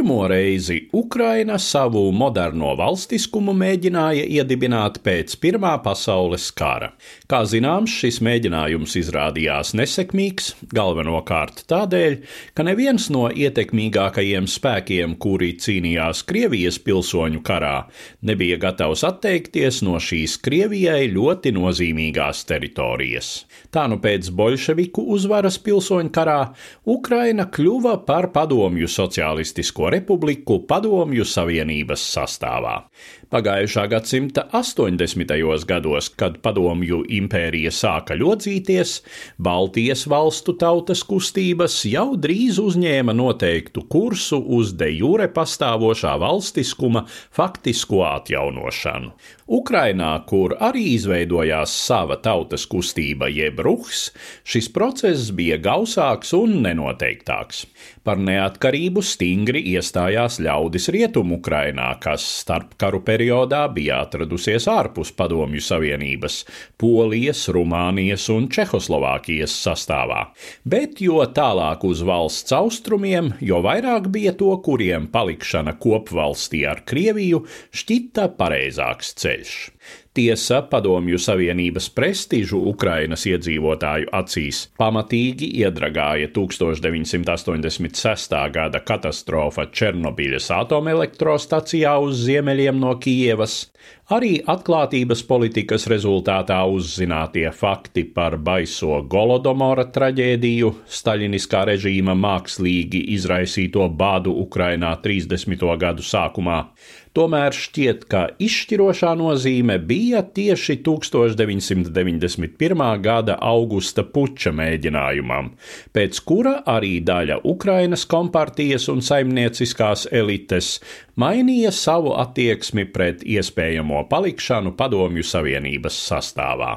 Pirmo reizi Ukraina savu moderno valstiskumu mēģināja iedibināt pēc Pirmā pasaules kara. Kā zināms, šis mēģinājums izrādījās nesekmīgs, galvenokārt tādēļ, ka neviens no ietekmīgākajiem spēkiem, kuri cīnījās Krievijas pilsoņu karā, nebija gatavs atteikties no šīs Krievijai ļoti nozīmīgās teritorijas. Tā nu pēc bolševiku uzvaras pilsoņu karā Ukraina kļuva par padomju sociālistu Socialistisko republiku Padomju Savienības sastāvā. Pagājušā gadsimta 80. gados, kad Padomju impērija sāka ļodzīties, Baltijas valstu tautas kustības jau drīz uzņēma noteiktu kursu uz de jure pastāvošā valstiskuma faktisko atjaunošanu. Ukrainā, kur arī izveidojās sava tautas kustība jeb ruhs, šis process bija gausāks un nenoteiktāks. Par neatkarību stingri iestājās ļaudis Rietumu-Ukrainā, kas starp karu periodā bija atradusies ārpus Padomju Savienības, Polijas, Rumānijas un Čehoslovākijas sastāvā. Bet jo tālāk uz valsts austrumiem, jo vairāk bija to, kuriem palikšana kopvalstī ar Krieviju šķita pareizāks ceļš. Tiesa Padomju Savienības prestižu Ukrainas iedzīvotāju acīs pamatīgi iedragāja 1986. gada katastrofa Černobiļas atomelektrostacijā uz ziemeļiem no Kijevas, arī atklātības politikas rezultātā uzzinātie fakti par baiso Golodomora traģēdiju, staļiniskā režīma mākslīgi izraisīto bādu Ukrainā 30. gadu sākumā, Tomēr šķiet, ka izšķirošā nozīme bija tieši 1991. gada augusta puča mēģinājumam, pēc kura arī daļa Ukrainas kompartijas un saimnieciskās elites mainīja savu attieksmi pret iespējamo palikšanu Padomju Savienības sastāvā.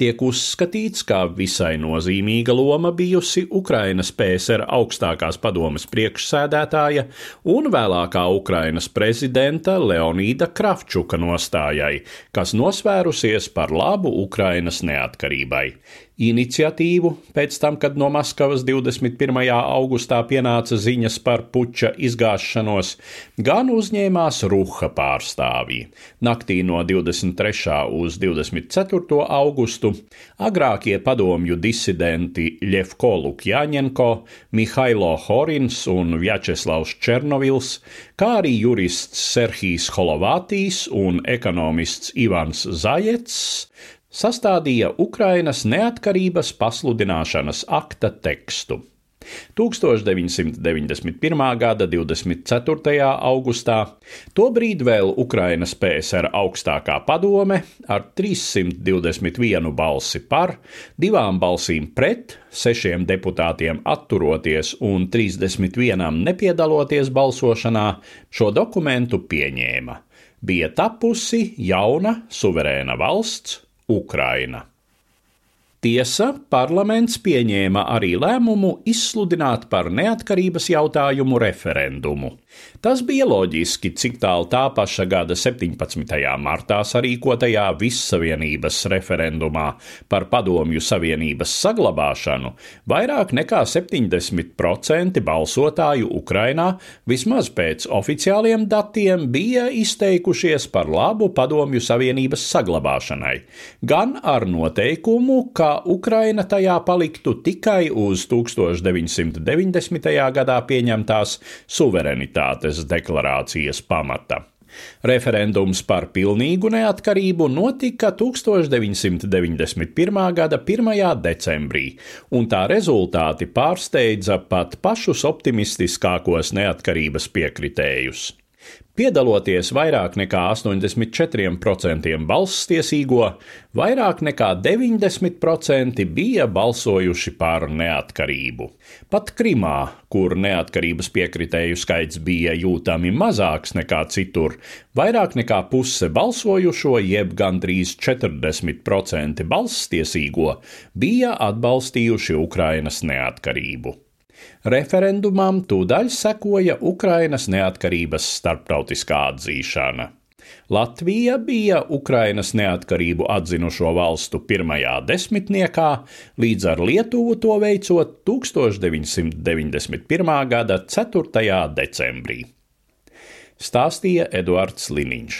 Tiek uzskatīts, ka visai nozīmīga loma bijusi Ukrainas PSR augstākās padomes priekšsēdētāja un vēlākā Ukrainas prezidenta Leonīda Kravčuka nostājai, kas nosvērusies par labu Ukrainas neatkarībai. Iniciatīvu pēc tam, kad no Maskavas 21. augustā pienāca ziņas par puča izgāšanos, gan uzņēmās Ruha pārstāvji. Naktī no 23. uz 24. augustu agrākie padomju disidenti Ļevko Lukjaņenko, Mihailo Horins un Vjačeslavs Černovils, kā arī jurists Serhijs Holovātijs un ekonomists Ivans Zajets sastādīja Ukrainas neatkarības pasludināšanas akta tekstu. 1991. gada 24. augustā, tobrīd vēl Ukrainas PSR augstākā padome ar 321 balsi par, divām balsīm pret, sešiem deputātiem atturoties un 31 nepiedaloties balsošanā, šo dokumentu pieņēma. Bija tapusi jauna suverēna valsts Ukraina. Tiesa, parlaments pieņēma arī lēmumu izsludināt par neatkarības jautājumu referendumu. Tas bija loģiski, cik tālu tā paša gada 17. martā sarīkotajā Vissavienības referendumā par Padomju Savienības saglabāšanu vairāk nekā 70% balsotāju Ukrainā, vismaz pēc oficiāliem datiem, bija izteikušies par labu Padomju Savienības saglabāšanai, gan ar noteikumu, ka Ukraina tajā paliktu tikai uz 1990. gadā pieņemtās suverenitātes deklarācijas pamata. Referendums par pilnīgu neatkarību notika 1991. gada 1. decembrī, un tā rezultāti pārsteidza pat pašus optimistiskākos neatkarības piekritējus. Piedaloties vairāk nekā 84% balstiesīgo, vairāk nekā 90% bija balsojuši par neatkarību. Pat Krimā, kur neatkarības piekritēju skaits bija jūtami mazāks nekā citur, vairāk nekā puse balsojušo, jeb gandrīz 40% balstiesīgo, bija atbalstījuši Ukrainas neatkarību. Referendumam tūdaļ sekoja Ukrainas neatkarības starptautiskā atzīšana. Latvija bija Ukrainas neatkarību atzinušo valstu pirmajā desmitniekā, līdz ar Lietuvu to veicot 1991. gada 4. decembrī. stāstīja Eduards Liniņš.